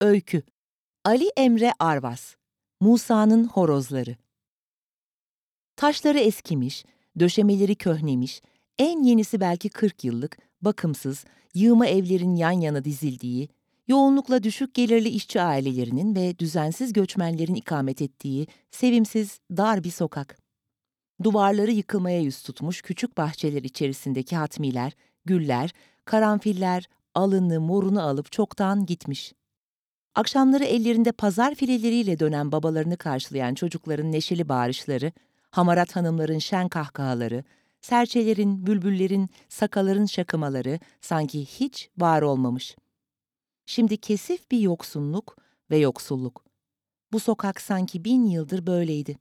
Öykü Ali Emre Arvas Musa'nın Horozları Taşları eskimiş, döşemeleri köhnemiş, en yenisi belki 40 yıllık, bakımsız, yığma evlerin yan yana dizildiği, yoğunlukla düşük gelirli işçi ailelerinin ve düzensiz göçmenlerin ikamet ettiği sevimsiz, dar bir sokak. Duvarları yıkılmaya yüz tutmuş küçük bahçeler içerisindeki hatmiler, güller, karanfiller, alını, morunu alıp çoktan gitmiş. Akşamları ellerinde pazar fileleriyle dönen babalarını karşılayan çocukların neşeli bağırışları, hamarat hanımların şen kahkahaları, serçelerin, bülbüllerin, sakaların şakımaları sanki hiç var olmamış. Şimdi kesif bir yoksunluk ve yoksulluk. Bu sokak sanki bin yıldır böyleydi.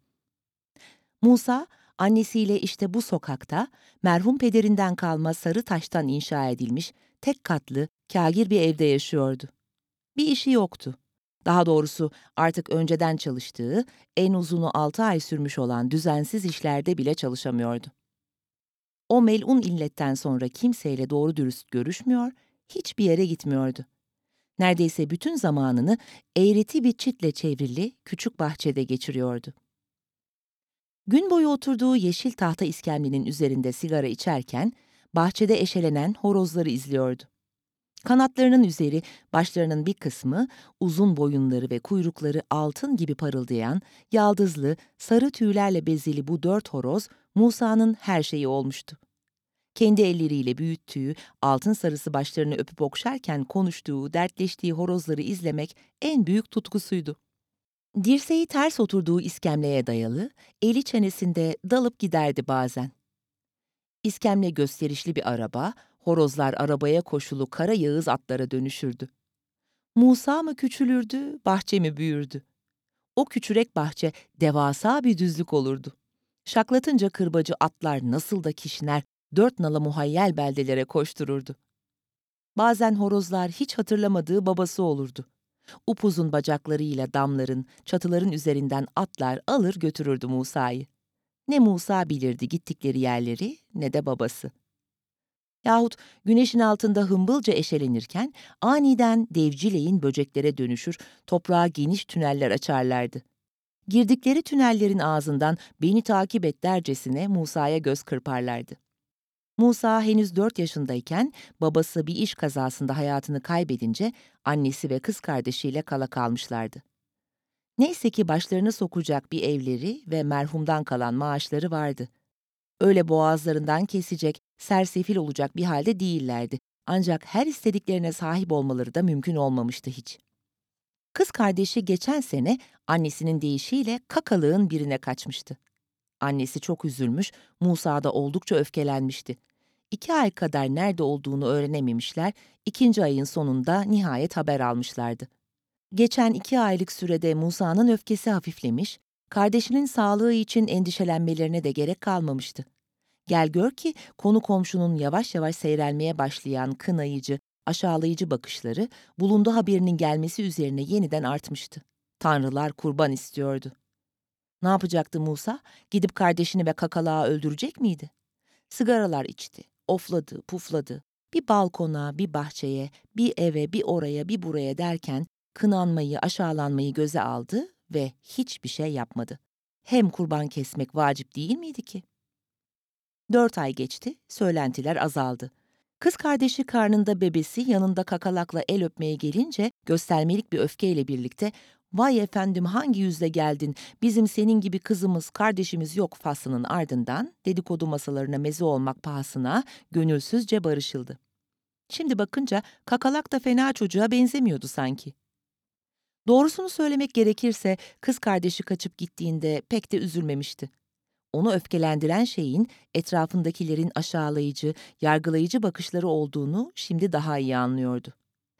Musa, annesiyle işte bu sokakta, merhum pederinden kalma sarı taştan inşa edilmiş, tek katlı, kagir bir evde yaşıyordu. Bir işi yoktu. Daha doğrusu artık önceden çalıştığı, en uzunu altı ay sürmüş olan düzensiz işlerde bile çalışamıyordu. O melun illetten sonra kimseyle doğru dürüst görüşmüyor, hiçbir yere gitmiyordu. Neredeyse bütün zamanını eğreti bir çitle çevrili küçük bahçede geçiriyordu. Gün boyu oturduğu yeşil tahta iskemlenin üzerinde sigara içerken, bahçede eşelenen horozları izliyordu. Kanatlarının üzeri, başlarının bir kısmı, uzun boyunları ve kuyrukları altın gibi parıldayan, yaldızlı, sarı tüylerle bezeli bu dört horoz, Musa'nın her şeyi olmuştu. Kendi elleriyle büyüttüğü, altın sarısı başlarını öpüp okşarken konuştuğu, dertleştiği horozları izlemek en büyük tutkusuydu. Dirseği ters oturduğu iskemleye dayalı, eli çenesinde dalıp giderdi bazen. İskemle gösterişli bir araba, horozlar arabaya koşulu kara yağız atlara dönüşürdü. Musa mı küçülürdü, bahçe mi büyürdü? O küçürek bahçe devasa bir düzlük olurdu. Şaklatınca kırbacı atlar nasıl da kişner, dört nala muhayyel beldelere koştururdu. Bazen horozlar hiç hatırlamadığı babası olurdu. Upuzun bacaklarıyla damların, çatıların üzerinden atlar alır götürürdü Musa'yı. Ne Musa bilirdi gittikleri yerleri ne de babası. Yahut güneşin altında hımbılca eşelenirken aniden devcileyin böceklere dönüşür, toprağa geniş tüneller açarlardı. Girdikleri tünellerin ağzından beni takip et dercesine Musa'ya göz kırparlardı. Musa henüz dört yaşındayken babası bir iş kazasında hayatını kaybedince annesi ve kız kardeşiyle kala kalmışlardı. Neyse ki başlarını sokacak bir evleri ve merhumdan kalan maaşları vardı. Öyle boğazlarından kesecek, sersefil olacak bir halde değillerdi. Ancak her istediklerine sahip olmaları da mümkün olmamıştı hiç. Kız kardeşi geçen sene annesinin deyişiyle kakalığın birine kaçmıştı. Annesi çok üzülmüş, Musa da oldukça öfkelenmişti. İki ay kadar nerede olduğunu öğrenememişler, ikinci ayın sonunda nihayet haber almışlardı. Geçen iki aylık sürede Musa'nın öfkesi hafiflemiş, kardeşinin sağlığı için endişelenmelerine de gerek kalmamıştı. Gel gör ki konu komşunun yavaş yavaş seyrelmeye başlayan kınayıcı, aşağılayıcı bakışları bulundu haberinin gelmesi üzerine yeniden artmıştı. Tanrılar kurban istiyordu. Ne yapacaktı Musa? Gidip kardeşini ve kakalağı öldürecek miydi? Sigaralar içti, ofladı, pufladı. Bir balkona, bir bahçeye, bir eve, bir oraya, bir buraya derken kınanmayı, aşağılanmayı göze aldı ve hiçbir şey yapmadı. Hem kurban kesmek vacip değil miydi ki? Dört ay geçti, söylentiler azaldı. Kız kardeşi karnında bebesi yanında kakalakla el öpmeye gelince göstermelik bir öfkeyle birlikte ''Vay efendim hangi yüzle geldin, bizim senin gibi kızımız, kardeşimiz yok'' faslının ardından dedikodu masalarına meze olmak pahasına gönülsüzce barışıldı. Şimdi bakınca kakalak da fena çocuğa benzemiyordu sanki. Doğrusunu söylemek gerekirse kız kardeşi kaçıp gittiğinde pek de üzülmemişti. Onu öfkelendiren şeyin etrafındakilerin aşağılayıcı, yargılayıcı bakışları olduğunu şimdi daha iyi anlıyordu.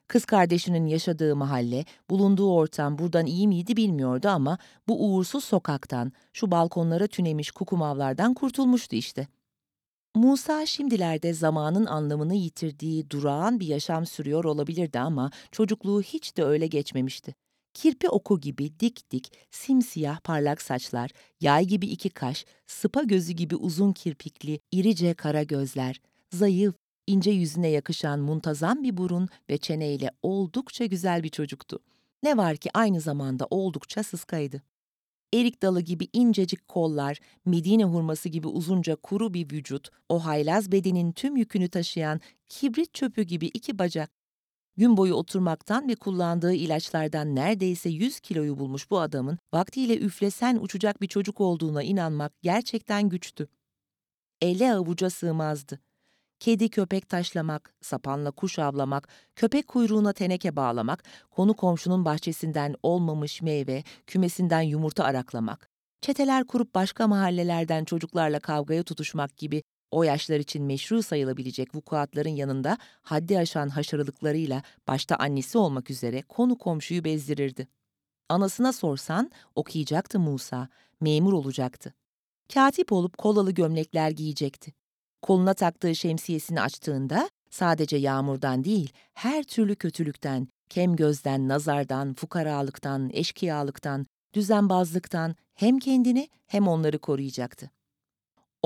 Kız kardeşinin yaşadığı mahalle, bulunduğu ortam buradan iyi miydi bilmiyordu ama bu uğursuz sokaktan, şu balkonlara tünemiş kukumavlardan kurtulmuştu işte. Musa şimdilerde zamanın anlamını yitirdiği durağan bir yaşam sürüyor olabilirdi ama çocukluğu hiç de öyle geçmemişti. Kirpi oku gibi dik dik, simsiyah parlak saçlar, yay gibi iki kaş, sıpa gözü gibi uzun kirpikli, irice kara gözler, zayıf, ince yüzüne yakışan muntazam bir burun ve çeneyle oldukça güzel bir çocuktu. Ne var ki aynı zamanda oldukça sıskaydı. Erik dalı gibi incecik kollar, Medine hurması gibi uzunca kuru bir vücut, o haylaz bedenin tüm yükünü taşıyan kibrit çöpü gibi iki bacak. Gün boyu oturmaktan ve kullandığı ilaçlardan neredeyse 100 kiloyu bulmuş bu adamın vaktiyle üflesen uçacak bir çocuk olduğuna inanmak gerçekten güçtü. Ele avuca sığmazdı. Kedi köpek taşlamak, sapanla kuş avlamak, köpek kuyruğuna teneke bağlamak, konu komşunun bahçesinden olmamış meyve, kümesinden yumurta araklamak, çeteler kurup başka mahallelerden çocuklarla kavgaya tutuşmak gibi o yaşlar için meşru sayılabilecek vukuatların yanında haddi aşan haşarılıklarıyla başta annesi olmak üzere konu komşuyu bezdirirdi. Anasına sorsan okuyacaktı Musa, memur olacaktı. Katip olup kolalı gömlekler giyecekti. Koluna taktığı şemsiyesini açtığında sadece yağmurdan değil, her türlü kötülükten, kem gözden, nazardan, fukaralıktan, eşkıyalıktan, düzenbazlıktan hem kendini hem onları koruyacaktı.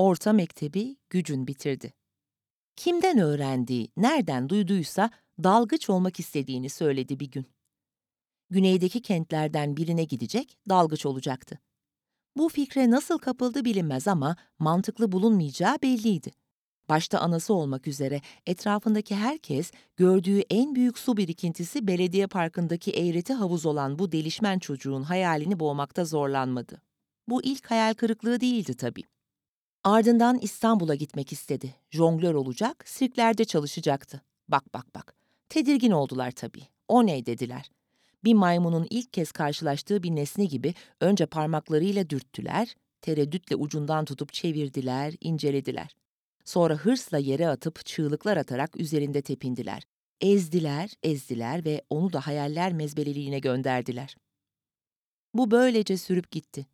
Orta mektebi gücün bitirdi. Kimden öğrendiği, nereden duyduysa dalgıç olmak istediğini söyledi bir gün. Güneydeki kentlerden birine gidecek, dalgıç olacaktı. Bu fikre nasıl kapıldı bilinmez ama mantıklı bulunmayacağı belliydi. Başta anası olmak üzere etrafındaki herkes gördüğü en büyük su birikintisi belediye parkındaki eğreti havuz olan bu delişmen çocuğun hayalini boğmakta zorlanmadı. Bu ilk hayal kırıklığı değildi tabii. Ardından İstanbul'a gitmek istedi. Jonglör olacak, sirklerde çalışacaktı. Bak bak bak. Tedirgin oldular tabii. O ne dediler. Bir maymunun ilk kez karşılaştığı bir nesne gibi önce parmaklarıyla dürttüler, tereddütle ucundan tutup çevirdiler, incelediler. Sonra hırsla yere atıp çığlıklar atarak üzerinde tepindiler. Ezdiler, ezdiler ve onu da hayaller mezbeleliğine gönderdiler. Bu böylece sürüp gitti.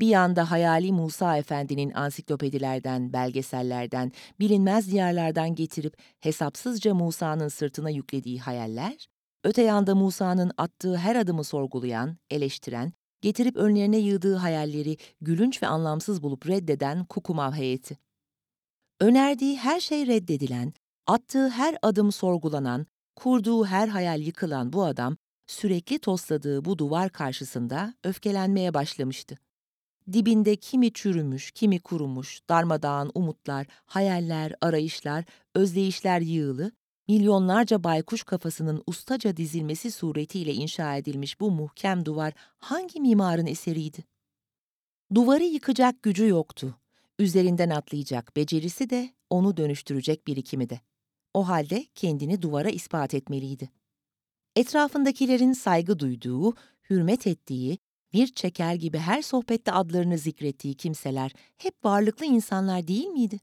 Bir yanda hayali Musa Efendi'nin ansiklopedilerden, belgesellerden, bilinmez diyarlardan getirip hesapsızca Musa'nın sırtına yüklediği hayaller, öte yanda Musa'nın attığı her adımı sorgulayan, eleştiren, getirip önlerine yığdığı hayalleri gülünç ve anlamsız bulup reddeden Kukumav heyeti. Önerdiği her şey reddedilen, attığı her adım sorgulanan, kurduğu her hayal yıkılan bu adam, sürekli tosladığı bu duvar karşısında öfkelenmeye başlamıştı. Dibinde kimi çürümüş, kimi kurumuş, darmadağın umutlar, hayaller, arayışlar, özdeyişler yığılı, milyonlarca baykuş kafasının ustaca dizilmesi suretiyle inşa edilmiş bu muhkem duvar hangi mimarın eseriydi? Duvarı yıkacak gücü yoktu. Üzerinden atlayacak becerisi de onu dönüştürecek birikimi de. O halde kendini duvara ispat etmeliydi. Etrafındakilerin saygı duyduğu, hürmet ettiği, bir çeker gibi her sohbette adlarını zikrettiği kimseler hep varlıklı insanlar değil miydi?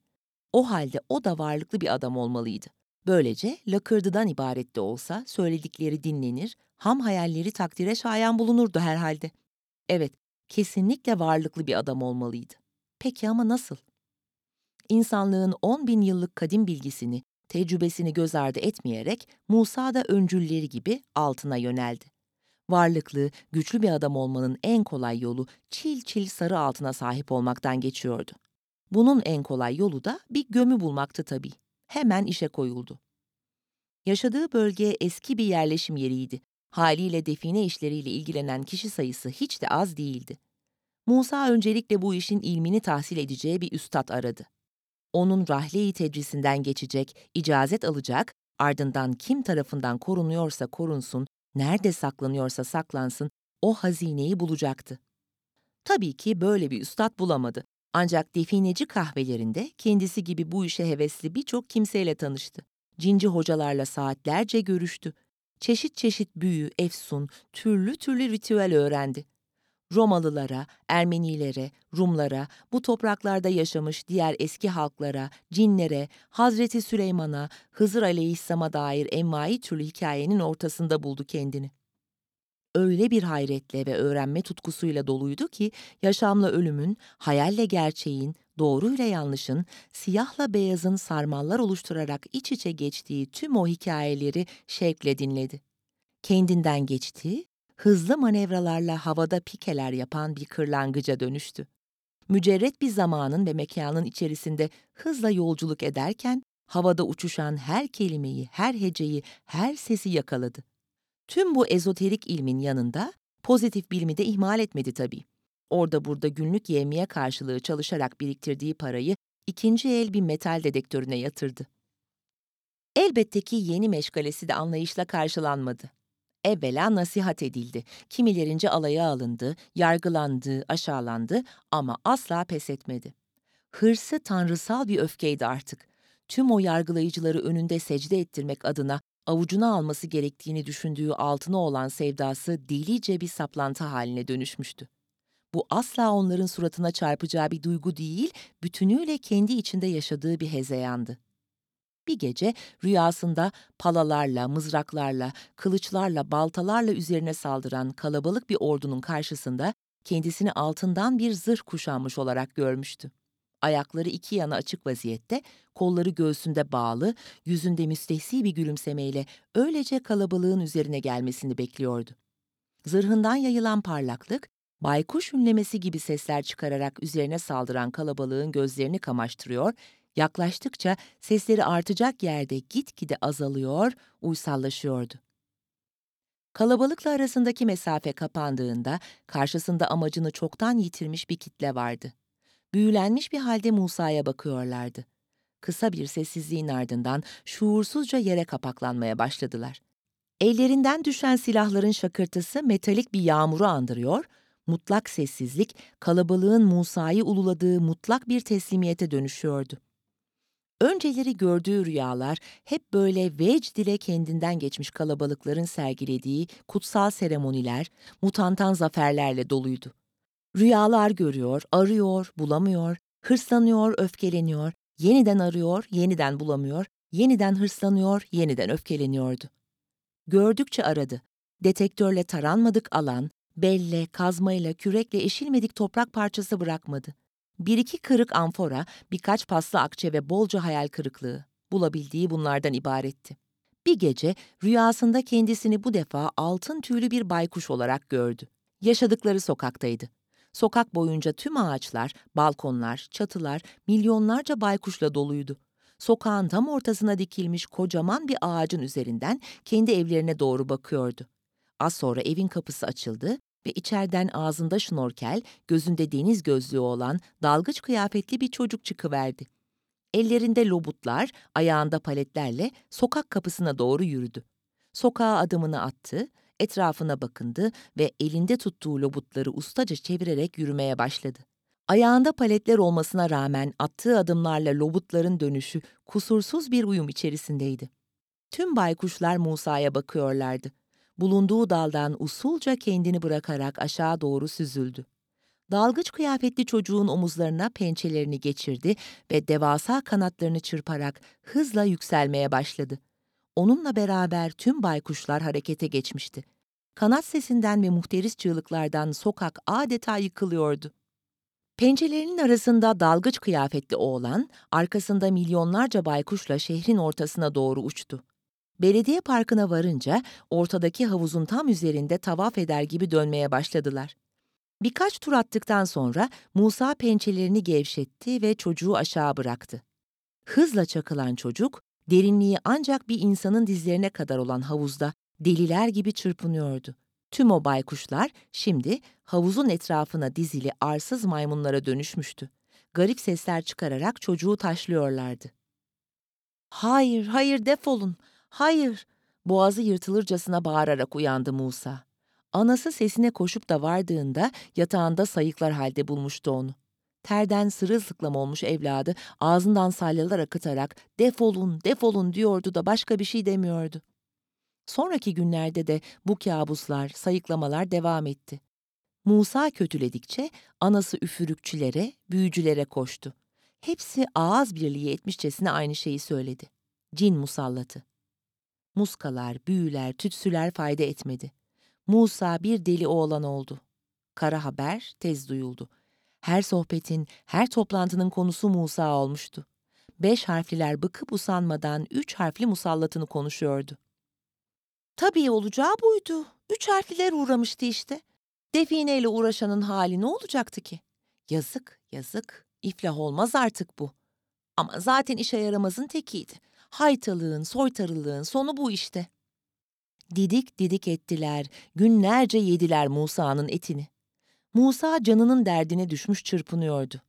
O halde o da varlıklı bir adam olmalıydı. Böylece lakırdıdan ibaret de olsa söyledikleri dinlenir, ham hayalleri takdire şayan bulunurdu herhalde. Evet, kesinlikle varlıklı bir adam olmalıydı. Peki ama nasıl? İnsanlığın 10 bin yıllık kadim bilgisini, tecrübesini göz ardı etmeyerek Musa da öncülleri gibi altına yöneldi. Varlıklı, güçlü bir adam olmanın en kolay yolu çil çil sarı altına sahip olmaktan geçiyordu. Bunun en kolay yolu da bir gömü bulmaktı tabii. Hemen işe koyuldu. Yaşadığı bölge eski bir yerleşim yeriydi. Haliyle define işleriyle ilgilenen kişi sayısı hiç de az değildi. Musa öncelikle bu işin ilmini tahsil edeceği bir üstad aradı. Onun rahle-i tedrisinden geçecek, icazet alacak, ardından kim tarafından korunuyorsa korunsun, nerede saklanıyorsa saklansın, o hazineyi bulacaktı. Tabii ki böyle bir üstad bulamadı. Ancak defineci kahvelerinde kendisi gibi bu işe hevesli birçok kimseyle tanıştı. Cinci hocalarla saatlerce görüştü. Çeşit çeşit büyü, efsun, türlü türlü ritüel öğrendi. Romalılara, Ermenilere, Rumlara, bu topraklarda yaşamış diğer eski halklara, cinlere, Hazreti Süleyman'a, Hızır Aleyhisselam'a dair envai türlü hikayenin ortasında buldu kendini. Öyle bir hayretle ve öğrenme tutkusuyla doluydu ki yaşamla ölümün, hayalle gerçeğin, doğruyla yanlışın, siyahla beyazın sarmallar oluşturarak iç içe geçtiği tüm o hikayeleri şevkle dinledi. Kendinden geçti, hızlı manevralarla havada pikeler yapan bir kırlangıca dönüştü. Mücerret bir zamanın ve mekanın içerisinde hızla yolculuk ederken havada uçuşan her kelimeyi, her heceyi, her sesi yakaladı. Tüm bu ezoterik ilmin yanında pozitif bilimi de ihmal etmedi tabii. Orada burada günlük yevmiye karşılığı çalışarak biriktirdiği parayı ikinci el bir metal dedektörüne yatırdı. Elbette ki yeni meşgalesi de anlayışla karşılanmadı. Evvela nasihat edildi, kimilerince alaya alındı, yargılandı, aşağılandı ama asla pes etmedi. Hırsı tanrısal bir öfkeydi artık. Tüm o yargılayıcıları önünde secde ettirmek adına avucuna alması gerektiğini düşündüğü altına olan sevdası delice bir saplantı haline dönüşmüştü. Bu asla onların suratına çarpacağı bir duygu değil, bütünüyle kendi içinde yaşadığı bir hezeyandı. Bir gece rüyasında palalarla, mızraklarla, kılıçlarla, baltalarla üzerine saldıran kalabalık bir ordunun karşısında kendisini altından bir zırh kuşanmış olarak görmüştü. Ayakları iki yana açık vaziyette, kolları göğsünde bağlı, yüzünde müstehsi bir gülümsemeyle öylece kalabalığın üzerine gelmesini bekliyordu. Zırhından yayılan parlaklık, baykuş ünlemesi gibi sesler çıkararak üzerine saldıran kalabalığın gözlerini kamaştırıyor, yaklaştıkça sesleri artacak yerde gitgide azalıyor, uysallaşıyordu. Kalabalıkla arasındaki mesafe kapandığında karşısında amacını çoktan yitirmiş bir kitle vardı. Büyülenmiş bir halde Musa'ya bakıyorlardı. Kısa bir sessizliğin ardından şuursuzca yere kapaklanmaya başladılar. Ellerinden düşen silahların şakırtısı metalik bir yağmuru andırıyor, mutlak sessizlik kalabalığın Musa'yı ululadığı mutlak bir teslimiyete dönüşüyordu. Önceleri gördüğü rüyalar hep böyle vecd ile kendinden geçmiş kalabalıkların sergilediği kutsal seremoniler, mutantan zaferlerle doluydu. Rüyalar görüyor, arıyor, bulamıyor, hırslanıyor, öfkeleniyor, yeniden arıyor, yeniden bulamıyor, yeniden hırslanıyor, yeniden öfkeleniyordu. Gördükçe aradı. Detektörle taranmadık alan, belle, kazmayla, kürekle eşilmedik toprak parçası bırakmadı. Bir iki kırık amfora, birkaç paslı akçe ve bolca hayal kırıklığı. Bulabildiği bunlardan ibaretti. Bir gece rüyasında kendisini bu defa altın tüylü bir baykuş olarak gördü. Yaşadıkları sokaktaydı. Sokak boyunca tüm ağaçlar, balkonlar, çatılar milyonlarca baykuşla doluydu. Sokağın tam ortasına dikilmiş kocaman bir ağacın üzerinden kendi evlerine doğru bakıyordu. Az sonra evin kapısı açıldı ve içeriden ağzında şnorkel, gözünde deniz gözlüğü olan dalgıç kıyafetli bir çocuk çıkıverdi. Ellerinde lobutlar, ayağında paletlerle sokak kapısına doğru yürüdü. Sokağa adımını attı, etrafına bakındı ve elinde tuttuğu lobutları ustaca çevirerek yürümeye başladı. Ayağında paletler olmasına rağmen attığı adımlarla lobutların dönüşü kusursuz bir uyum içerisindeydi. Tüm baykuşlar Musa'ya bakıyorlardı. Bulunduğu daldan usulca kendini bırakarak aşağı doğru süzüldü. Dalgıç kıyafetli çocuğun omuzlarına pençelerini geçirdi ve devasa kanatlarını çırparak hızla yükselmeye başladı. Onunla beraber tüm baykuşlar harekete geçmişti. Kanat sesinden ve muhteris çığlıklardan sokak adeta yıkılıyordu. Pencerelerinin arasında dalgıç kıyafetli oğlan, arkasında milyonlarca baykuşla şehrin ortasına doğru uçtu. Belediye parkına varınca ortadaki havuzun tam üzerinde tavaf eder gibi dönmeye başladılar. Birkaç tur attıktan sonra Musa pençelerini gevşetti ve çocuğu aşağı bıraktı. Hızla çakılan çocuk, derinliği ancak bir insanın dizlerine kadar olan havuzda deliler gibi çırpınıyordu. Tüm o baykuşlar şimdi havuzun etrafına dizili arsız maymunlara dönüşmüştü. Garip sesler çıkararak çocuğu taşlıyorlardı. Hayır, hayır defolun, hayır! Boğazı yırtılırcasına bağırarak uyandı Musa. Anası sesine koşup da vardığında yatağında sayıklar halde bulmuştu onu. Terden sırılsıklam olmuş evladı ağzından salyalar akıtarak defolun, defolun diyordu da başka bir şey demiyordu. Sonraki günlerde de bu kabuslar, sayıklamalar devam etti. Musa kötüledikçe anası üfürükçülere, büyücülere koştu. Hepsi ağız birliği etmişçesine aynı şeyi söyledi. Cin musallatı. Muskalar, büyüler, tütsüler fayda etmedi. Musa bir deli oğlan oldu. Kara haber tez duyuldu. Her sohbetin, her toplantının konusu Musa olmuştu. Beş harfliler bıkıp usanmadan üç harfli musallatını konuşuyordu. Tabii olacağı buydu. Üç harfliler uğramıştı işte. Defineyle uğraşanın hali ne olacaktı ki? Yazık, yazık. İflah olmaz artık bu. Ama zaten işe yaramazın tekiydi. Haytalığın, soytarılığın sonu bu işte. Didik didik ettiler, günlerce yediler Musa'nın etini. Musa canının derdine düşmüş çırpınıyordu.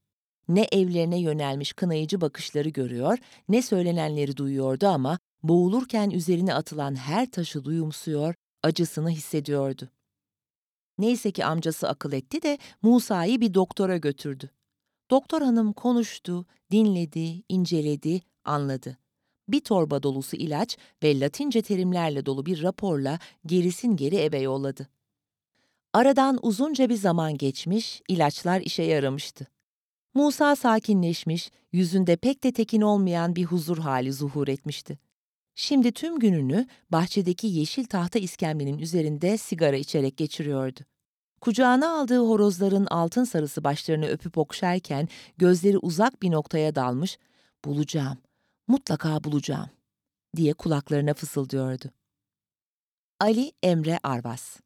Ne evlerine yönelmiş kınayıcı bakışları görüyor, ne söylenenleri duyuyordu ama boğulurken üzerine atılan her taşı duyumsuyor, acısını hissediyordu. Neyse ki amcası akıl etti de Musa'yı bir doktora götürdü. Doktor hanım konuştu, dinledi, inceledi, anladı. Bir torba dolusu ilaç ve latince terimlerle dolu bir raporla gerisin geri eve yolladı. Aradan uzunca bir zaman geçmiş, ilaçlar işe yaramıştı. Musa sakinleşmiş, yüzünde pek de tekin olmayan bir huzur hali zuhur etmişti. Şimdi tüm gününü bahçedeki yeşil tahta iskemlenin üzerinde sigara içerek geçiriyordu. Kucağına aldığı horozların altın sarısı başlarını öpüp okşarken gözleri uzak bir noktaya dalmış, bulacağım, mutlaka bulacağım diye kulaklarına fısıldıyordu. Ali Emre Arvas